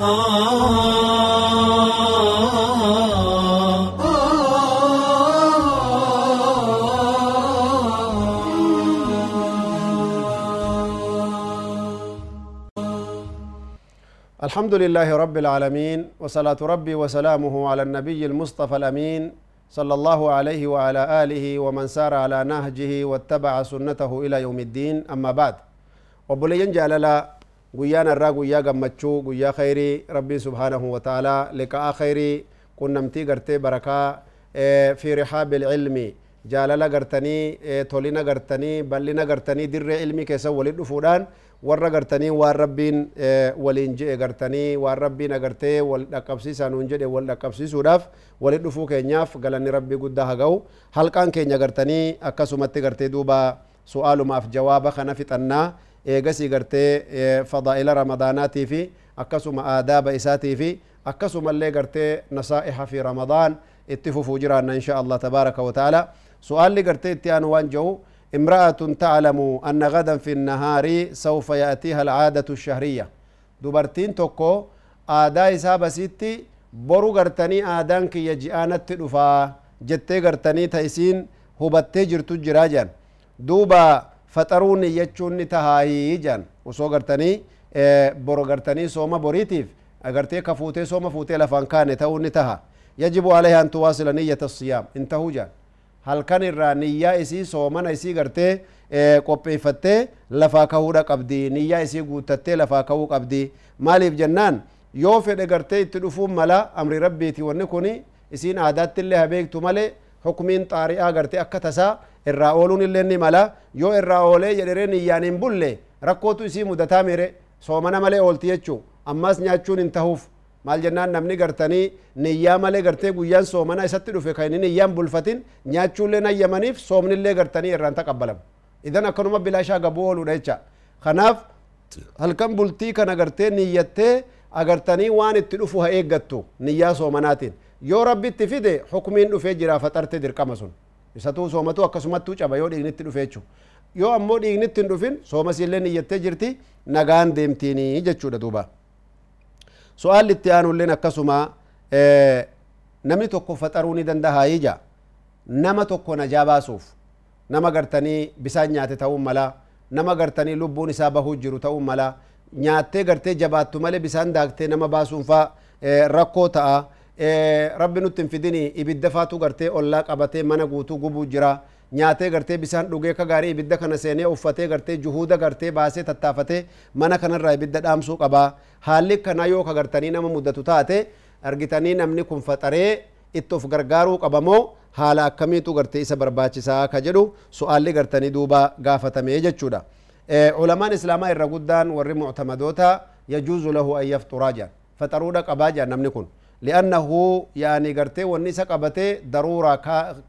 الحمد لله رب العالمين وصلاة ربي وسلامه على النبي المصطفى الأمين صلى الله عليه وعلى آله ومن سار على نهجه واتبع سنته إلى يوم الدين. أما بعد وبلين جاللا الرا قيا قمتشو قيا خيري ربي سبحانه وتعالى لقاء خيري كنا متي قرتي بركة في رحاب العلم جاللا قرتني تولينا قرتني بلنا قرتني در علمي كيسا ولد فودان warra gartanii waan rabbiin waliin je'e gartanii waan rabbiin agartee wal dhaqqabsiisaa nuun jedhe wal dhaqqabsiisuudhaaf walit dhufuu keenyaaf galanni rabbii guddaa haga'u halqaan keenya gartanii akkasumatti gartee duuba su'aalumaaf jawaaba kana fixannaa eegasii gartee fadaa'ila ramadaanaatii fi akkasuma aadaaba isaatii fi akkasumallee gartee nasaa'iha fi ramadaan itti fufuu jiraanna insha allah tabaaraka wa ta'ala su'aalli gartee itti aanu waan jehu امرأة تعلم أن غدا في النهار سوف يأتيها العادة الشهرية دبرتين توكو آدا إسابة ستي برو غرتني آدان كي يجيانت دفا جتي غرتني تيسين فترون يجون نتهاي جان وسو غرتني بورو غرتني سوما بوريتيف اغرتي كفوتي سوما فوتي لفان كان تهو نتها يجب عليها ان تواصل نية الصيام انتهو جان هل كان الرانية اسي سوما اسي غرتي قبي فتي لفا كهورا قبدي نية اسي قوتتي لفا كهو قبدي مالي جنان يوفي اغرتي تلفو ملا أمر ربي تي ونكوني اسين عادات اللي هبيك تمالي hukumiin xaari'aa gartee akka tasaa irraa ooluun illee ni mala yoo irraa oolee jedheree niyyaan hin bulle rakkootu isii mudataa mire soomana malee oolti jechuu ammas nyaachuun hin tahuuf maal jennaan namni gartanii niyyaa malee gartee guyyaan soomana isatti dhufe kan inni niyyaan bulfatin nyaachuullee nayyamaniif soomnillee gartanii irraan taqabbalamu idan akkanuma bilaashaa gabuu ooluudha jecha kanaaf halkan bultii kana gartee niyyattee agartanii waan itti dhufu ha eeggattu niyyaa soomanaatiin yoo rabbi itti fide hukumiin dhufee jira faxarte dirqama sun isatuu soomatu akkasumattuu caba yoo dhiignitti dhufe jechu yoo ammoo dhiignitti hin dhufin soomasiillee niyyattee jirti nagaan deemtiinii jechuudha duubaa su'aalli itti aanulleen akkasuma namni tokko faxaruu ni dandahaa ija nama tokko najaa baasuuf nama gartanii bisaan nyaate ta'uu mala nama gartanii lubbuun isaa bahuu jiru ta'uu mala nyaattee gartee jabaattu malee bisaan daaktee nama baasuun faa rakkoo ta'a rabbi nutti hin fidini ibidda faatu gartee ollaa qabatee mana guutuu gubuu jira nyaatee gartee bisaan dhugee ka gaarii ibidda kana seenee uffatee gartee juhuuda gartee baasee tattaafatee mana kanarraa ibidda dhaamsuu qabaa haalli kanaa yoo ka gartanii nama muddatu taate argitanii namni kun faxaree itti of gargaaruu qabamoo haala akkamiitu gartee isa barbaachisaa ka jedhu su'aalli gartanii duuba gaafatamee jechuudha علماء الإسلام الرجودان ورموا اعتمدوها يجوز له أن يفطر راجا فترودا قباجا نمنكن لأنه يعني قرتي والنساء قبتي ضرورة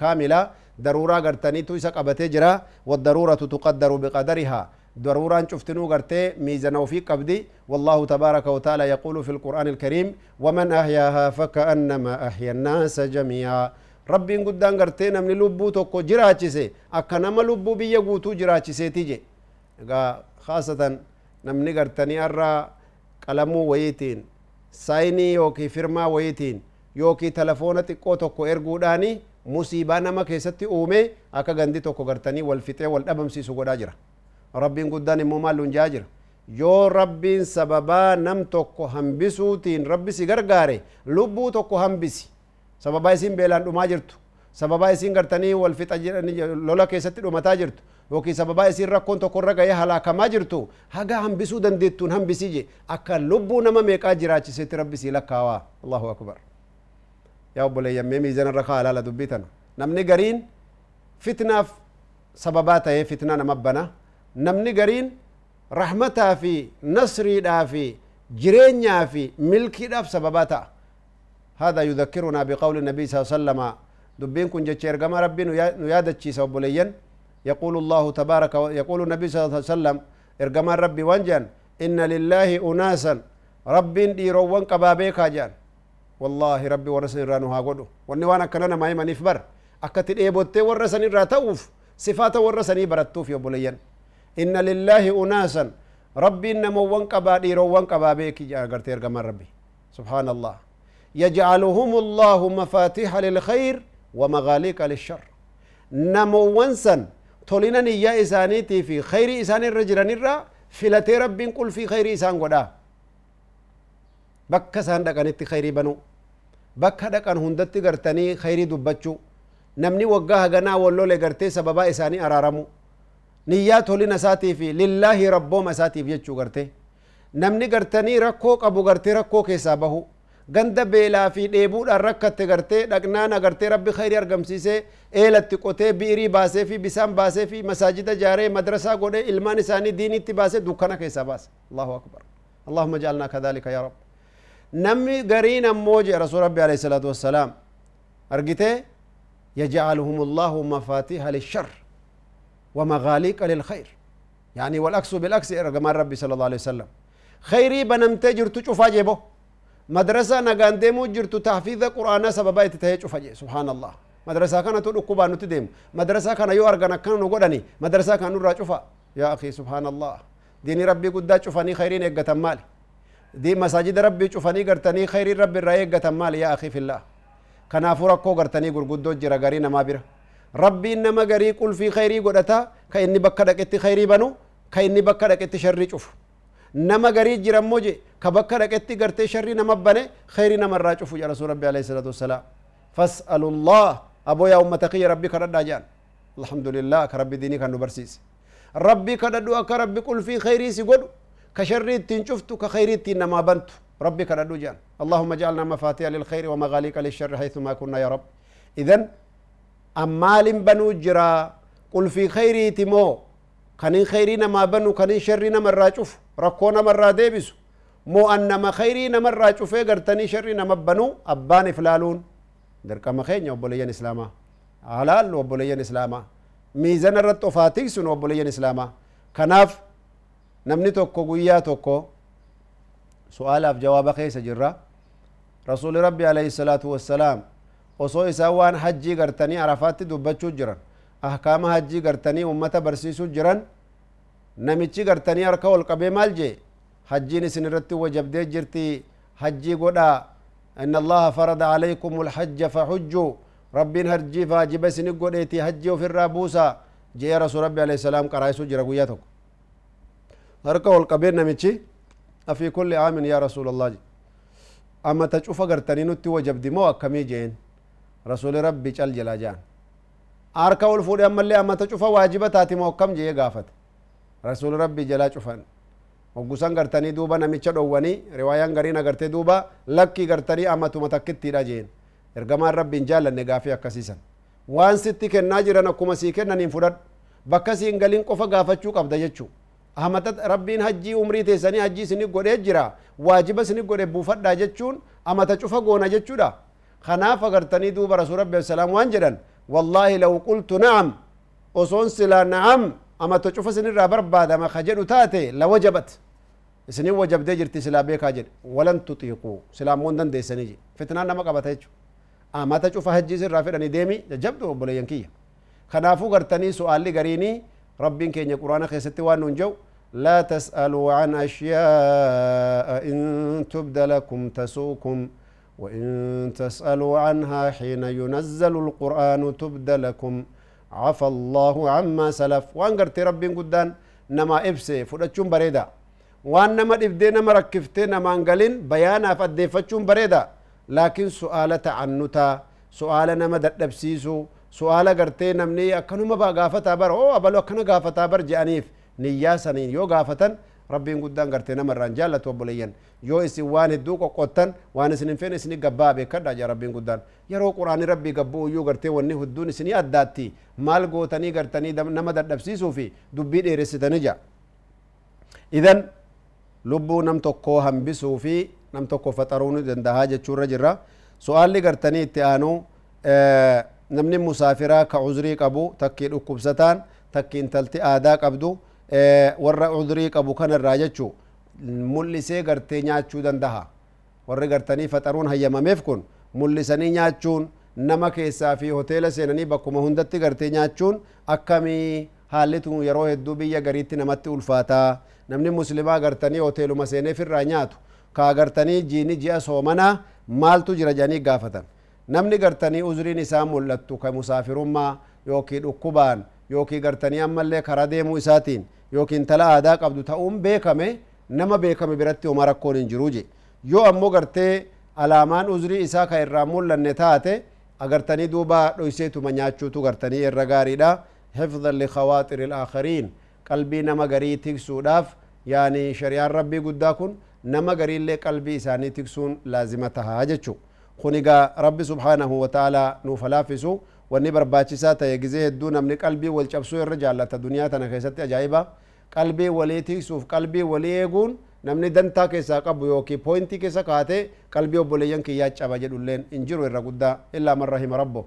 كاملة ضرورة قرتني تويسا قبتي جرا والضرورة تقدر بقدرها ضرورة شفتنو قرتي ميزنا وفي قبدي والله تبارك وتعالى يقول في القرآن الكريم ومن أحياها فكأنما أحيا الناس جميعا ربي قدان قرتي نمن لبو توكو جراتيسي أكنما لبو بيقوتو جراتيسي تيجي egaa haasatan namni gartanii har'a qalamuu wayiitiin saayinii yookiin firmaa wayiitiin yookiin telefoona xiqqoo tokko erguudhaanii musiibaa nama keessatti uume akka gandi tokko gartanii wal fixee wal dhabamsiisu godhaa jira rabbiin guddaan immoo maal lunjaa jira yoo rabbiin nam tokko hambisuutiin rabbi si gargaare lubbuu tokko hambisi sababaa isiin beelaan dhumaa سببا يسين غرتني والفت أجر لولا كيسة تلو متاجرت وكي سببا يسين ركون تكون رجع يهلا كماجرتو هجا هم بسودن ديتون هم بسيجي. أك لبو نما ميك أجر أشي سترب بسيلا كوا الله أكبر. يا بولي يا ميمي زين الرخاء لا لا دبيتنا نم نجارين فتنة سببات هي فتنة نما بنا نم نجارين رحمتها في نصري دافي جرينيا في ملكي داف سبباتا هذا يذكرنا بقول النبي صلى الله عليه وسلم دبين كن جتش ارغما ربي نيادتشي سوبليين يقول الله تبارك يقول النبي صلى الله عليه وسلم إرغما ربي وانجان إن لله أناسا. رب ديروان قبابيكا جان والله ربي ورسن رانو قدو واني وانا كنانا ما يمن إفبر أكتد إيبوتي ورسن راتوف صفات ورسن برتوف يوبليين إن لله أناسا. ربي نمو قبا ديروان قبابيكي جان قرتي إرغما ربي. سبحان الله. يجعلهم الله مفاتيح للخير. ومغاليق للشر. نمو ونسا تولينا نيا إسانيتي في خير إسان الرجل نرى فلتي رب قل في خير إسان قدا. بكا سان دقانيتي خيري بنو. بكا دقان هندتي قرتني خيري دبچو نمني وقاها قنا واللو لقرتي سببا إساني أرارمو. نيات تولينا ساتي في لله ربهم ساتي في يجو قرتي نمني قرتني ركو قبو قرتي ركو كيسا بهو ganda beelaa fi dheebuudhaan rakkatte gartee dhaqnaan agartee rabbi khayrii argamsiisee eelatti qotee biirii baasee fi bisaan baasee fi masaajida jaaree madrasaa godhee ilmaan isaanii diinitti baasee dukkana keessaa baase allahu akbar اللهم اجعلنا كذلك يا رب نمي قرين موجي رسول ربي عليه الصلاة والسلام أرقته يجعلهم الله مفاتيح للشر ومغاليق للخير يعني والأكس بالأكس رقمان ربي صلى الله عليه وسلم خيري بنمتجر جرت شوفا جيبه مدرسة نغان ديمو جرتو تحفيظ قرآن سببا يتتهي فجي سبحان الله. مدرسة كان تو دكوبا نتديم مدرسة كان يو أرغنا كان نغدني مدرسة كان نرى شوفا يا أخي سبحان الله. ديني ربي قد شوفاني خيرين يقتا مالي. دي مساجد ربي شوفاني قرتني خير ربي رأي يقتا مالي. يا أخي في الله. كنافو ركو قرتني قرقدو جرى غرينا ما بيرا. ربي إنما غري قل في خيري قدتا. كإني بكا دكتي خيري بنو. كإني بكا دكتي شري شوف nama garii jirammoo je كبكر رقتي غرتي شري نما خيري نما راجو يا رسول ربي عليه الصلاة والسلام. فاسال الله. أبو يا أمة تقي ربي كردا جان الحمد لله كربي ديني كانو برسيس ربي كد دو ربي قل في خيري سيغد كشري تنشفتو كخيري تي نما بنت ربي كد جان اللهم اجعلنا مفاتيح للخير ومغاليق للشر حيثما كنا يا رب. اذا أمال بنو جرا قل في خيري تمو. كان خيرنا ما بنو كان شرنا من ركونا من را مو أنما خيري نما الراجوف قرتني شري نما بنو أبان فلالون. درك ما خين وبوليان إسلاما. علال وبوليان إسلاما. ميزان الرد فاتيسون وبوليان إسلاما. كناف نمني توكو قويا توكو. سؤال في جواب خيس جرا رسول ربي عليه الصلاة والسلام osoo isaan waan hajjii gartanii arafaatti dubbachuu jiran ahkaama hajjii gartanii ummata barsiisu jiran namichi gartanii harka ol qabee maal jee isin irratti wajabdee jirti hajjii godhaa إن الله فرض عليكم الحج فحجوا. ربين هرجي فاجب سنق قديتي حجي وفي الرابوسا جاء رسول ربي عليه السلام قرأيسو جرقوياتك. هركا والقبير نمتشي أفي كل عام يا رسول الله. أما تشوف قرتني نتي وجب دمو أكمي جين. رسول ربي جل جلاجان. harka ol fuudhe ammallee ammata cufa waajiba taati moo akkam jee gaafate rasuul rabbii jalaa cufan hoggusan gartanii duuba namicha dhowwanii riwaayaan gariin agartee duuba lakkii gartanii ammatuma takkittiidha jeen ergamaan rabbiin jaallanne gaafii akkasiisan waan sitti kennaa jiran akkuma sii kennaniin fudhadhu bakka siin galiin qofa gaafachuu qabda jechuu ahmata rabbiin hajjii umrii teessanii hajjii isini godhee jira waajiba isini godhe buufadhaa jechuun amata cufa goona jechuudha kanaaf agartanii duuba rasuul rabbi salaam waan jedhan والله لو قلت نعم وصون سلا نعم أما تشوف سن الرابر بعد ما خجل تاتي لوجبت سنين وجب دي جرتي سلا بيك هاجر ولن تطيقوا. سلا موندن دي سنيجي. فتنان نما قبتها أما تشوف هجي سر رافر أني ديمي جبدو بولا ينكية. خنافو غرتني سؤال لي غريني ربين كيني قرآن خيستي وان ننجو. لا تسألوا عن أشياء إن تبد لكم تسوكم وإن تسألوا عنها حين ينزل القرآن تبد لكم. عفى الله عما سلف. وان قرت ربي قدان نما إبسي فرأتشون بريدا. وان نما إبدي نما ركفتي نما انقلين بيانا فديفتشون بريدا. لكن سؤال تعنتا سؤال نما دبسيسو سؤال قرتي نمني أكنما با غافتا بر أو أبلو أكنا غافتا بر جانيف. نياسنين يو غافتن. Rabbiin guddaan gartee namarraan jaallatu obboleeyyan yoo isin waan hedduu qoqqottan waan isin hin feene isini gabbaa beekadha jaa rabbiin guddaan yeroo quraani rabbii gabbuu iyyuu gartee wanni hedduun isinii addaatti maal gootanii gartanii nama dadhabsiisuu fi dubbii dheeressitanii jaa idan lubbuu nam tokkoo hambisuu fi nam tokko faxaruu ni dandahaa jechuurra jirra su'aalli gartanii itti aanu namni musaafiraa ka uzrii qabu takkii dhukkubsataan takki intalti aadaa qabdu warra udrii qabu kanarraa jechu mul'isee gartee nyaachuu dandaha warri gartanii faxaruun hayyamameef kun mul'isanii nyaachuun nama keessaa fi hoteela seenanii bakkuma hundatti gartee nyaachuun akkamii haallitu yeroo hedduu biyya gariitti namatti ulfaataa namni muslimaa gartanii hoteeluma seeneef irraa nyaatu ka gartanii jiini ji'a soomanaa maaltu jira jedhanii gaafatan namni gartanii uzriin isaa mul'attu ka musaafirummaa yookii dhukkubaan yookii gartanii ammallee kara deemuu isaatiin yookiin tala aadaa qabdu ta'uun beekame nama beekame biratti homa rakkoon hin jiru je yoo ammoo gartee alaamaan uzrii isaa ka irraa mul'anne taate agartanii duuba dhoyseetuma nyaachuutu gartanii irra gaariidha hifdan likawaaxiri ilaakhariin qalbii nama garii tiksuudhaaf yaani shari'aan rabbii guddaa kun nama gariillee qalbii isaanii tiksuun laazima tahaa jechu kun egaa rabbi subhaanahu wataalaa nuuf halaafisu wanni barbaachisaa ta'e gizee hedduu namni qalbii wal cabsuu irra jaallata duniyaa tana keessatti ajaa'iba qalbii walii tiksuuf qalbii walii eeguun namni dantaa keessaa qabu yookiin poointii keessa kaatee qalbii obboleeyyan kiyyaa caba jedhulleen hin jiru irra guddaa illaa man rahima rabbo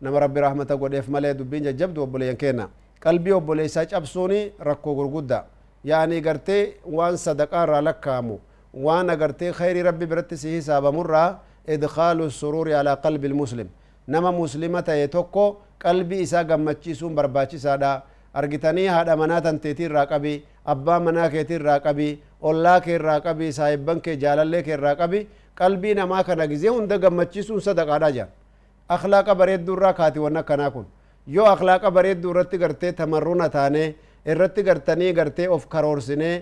nama rabbi rahmata godheef malee dubbiin jajjabdu obboleeyyan kenna qalbii obboleessaa cabsuuni rakkoo gurguddaa yaani gartee waan sadaqaa irraa lakkaamu waan agartee khayrii rabbi biratti si hisaabamurraa idkaalu suruuri alaa qalbi ilmuslim nama muslima ta'e tokko qalbii isaa gammachiisuun barbaachisaadha argitanii haadha manaa tanteetii irraa qabi abbaa manaa keetii irraa qabi ollaa kee irraa qabi saahibban kee jaalallee kee irraa qabi qalbii namaa kana gizee hunda gammachiisuun sadaqaadha jaan akhlaaqa bareedduu irraa kaati wan akkanaa kun yoo akhlaaqa bareedduu irratti gartee tamarruna taane irratti gartanii gartee of karoorsinee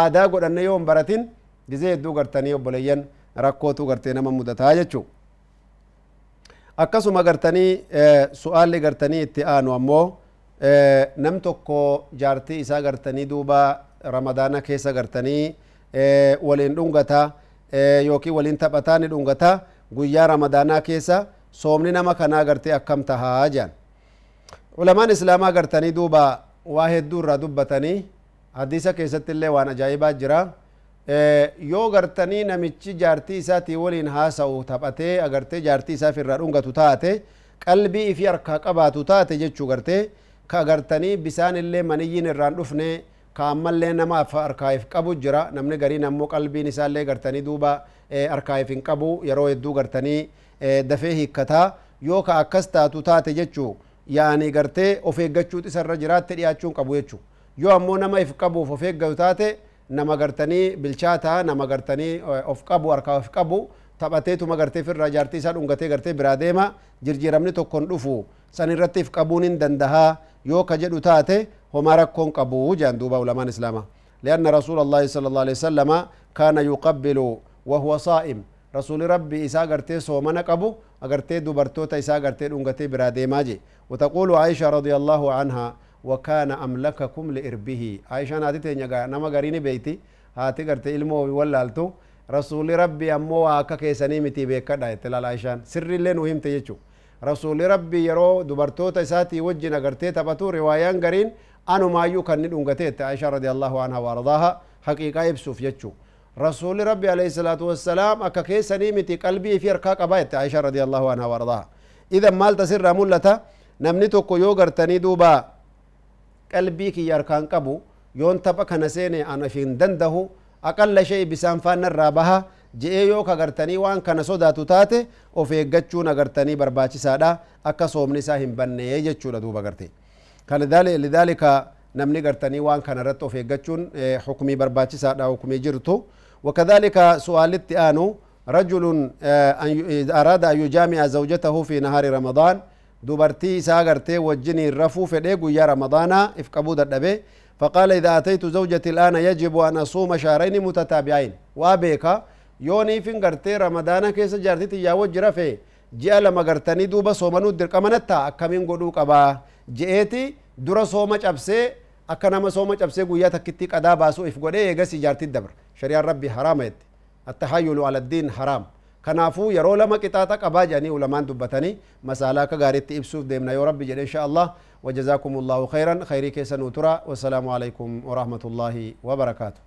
aadaa godhanne yoo hin baratin gizee hedduu gartanii obboleeyyan rakkootu gartee nama mudataa jechuu akkasuma gartanii su'aalli gartanii itti aanu ammoo nam tokko jaartii isaa gartanii duuba ramadaana keessa gartanii waliin dhungata yookiin waliin taphataa ni dhungata guyyaa ramadaanaa keessa soomni nama kanaa gartee akkam tahaa jedhan ulamaan islaamaa gartanii duuba waa hedduu irraa dubbatanii hadiisa keessatti illee waan ajaa'ibaa jira yoo gartanii namichi jaartii isaatii waliin haasa'u taphatee agartee jaartii isaaf irraa dhungatu taate qalbii ifi harkaa qabaatu taate jechuu gartee ka agartanii bisaan illee maniyyiin irraan dhufne ka ammallee nama harkaa'if qabu jira namni gariin ammoo qalbiin isaallee gartanii duuba harkaa'if hin qabu yeroo hedduu gartanii dafee hiikkataa yoo ka akkas taatu taate jechuu yaani gartee of eeggachuut isarra jiraatte dhiyaachuun qabu jechuu yoo ammoo nama if qabuuf of eeggatu taate nama gartanii bilchaataa nama gartanii of qabu harkaa of qabu taphateetuma gartee firraa jaartii isaa dhungatee gartee biraa deema jirjiiramni tokkon dhufu san irratti if qabuun hin dandahaa yoo ka jedhu taate homaa rakkoon qabu jaan duuba ulamaan islaama لأن رسول الله صلى الله عليه وسلم كان يقبل وهو صائم رسول ربي إسا قرتي صومنا قبو أقرتي دبرتوتا إسا قرتي دونغتي برادي ماجي وتقول عائشة رضي الله عنها وكان أملككم لإربه. عائشة ناتي تنجا نما غريني بيتي. هاتي قرتي إلمو واللالتو رسول ربي أمو واكا كيساني متي بيكا دايت. لال عائشان سر اللي نهم تيجو رسول ربي يرو دبرتوتا إساتي وجنا قرتي تبتو روايان غرين. أنو ما يو كان ندونغتي عائشة رضي الله عنها وأرضاها. حقيقة يبسوف يجو رسول ربي عليه الصلاة والسلام أكا كيساني متي قلبي في أركاك بايت عائشة رضي الله عنها وأرضاها. إذا مال تسر ملتا نمني توكو يو قرتني دوبا. Qalbii kiyya harkaan qabu yoon tapha kana seene ana hin dandahu aqalla shee bisaan faana irraa baha je'ee yoo kagartanii waan kana sodaatu taate of eeggachuun agartanii barbaachisaadha akka soomni isaa hin bannee jechuudha duuba garte lidaalika namni gartanii waan kana irratti of eeggachuun hukumii barbaachisaadha hukumii jirtu وكذلك سؤال آنو رجل أراد أن يجامع زوجته في نهار رمضان dubartii isaa gartee wajjiniin rafuu fedhe guyyaa ramadaanaa if qabuu dadhabe فقال إذا أتيت زوجتي الآن يجب أن أصوم شهرين متتابعين وابيكا يوني فين غرتي رمضان كيس جارتي تيا وجرا في جاء لما دوبا صومنو در كمنتا أكمين قدو قبا جئتي درا صوم جبسي أكنما صوم جبسي قويا تكتي قدا باسو إف قدي يغسي جارتي الدبر شريعة ربي حرامت التحايل على الدين حرام kanaafuu yeroo lama qixaaxa qabaa jedhanii ulamaan dubbatanii masaalaa akka gaariitti ibsuuf deemna yoo rabbi jedhe insha وجزاكم الله خيرا خيري كيسا نوترا والسلام عليكم ورحمة الله وبركاته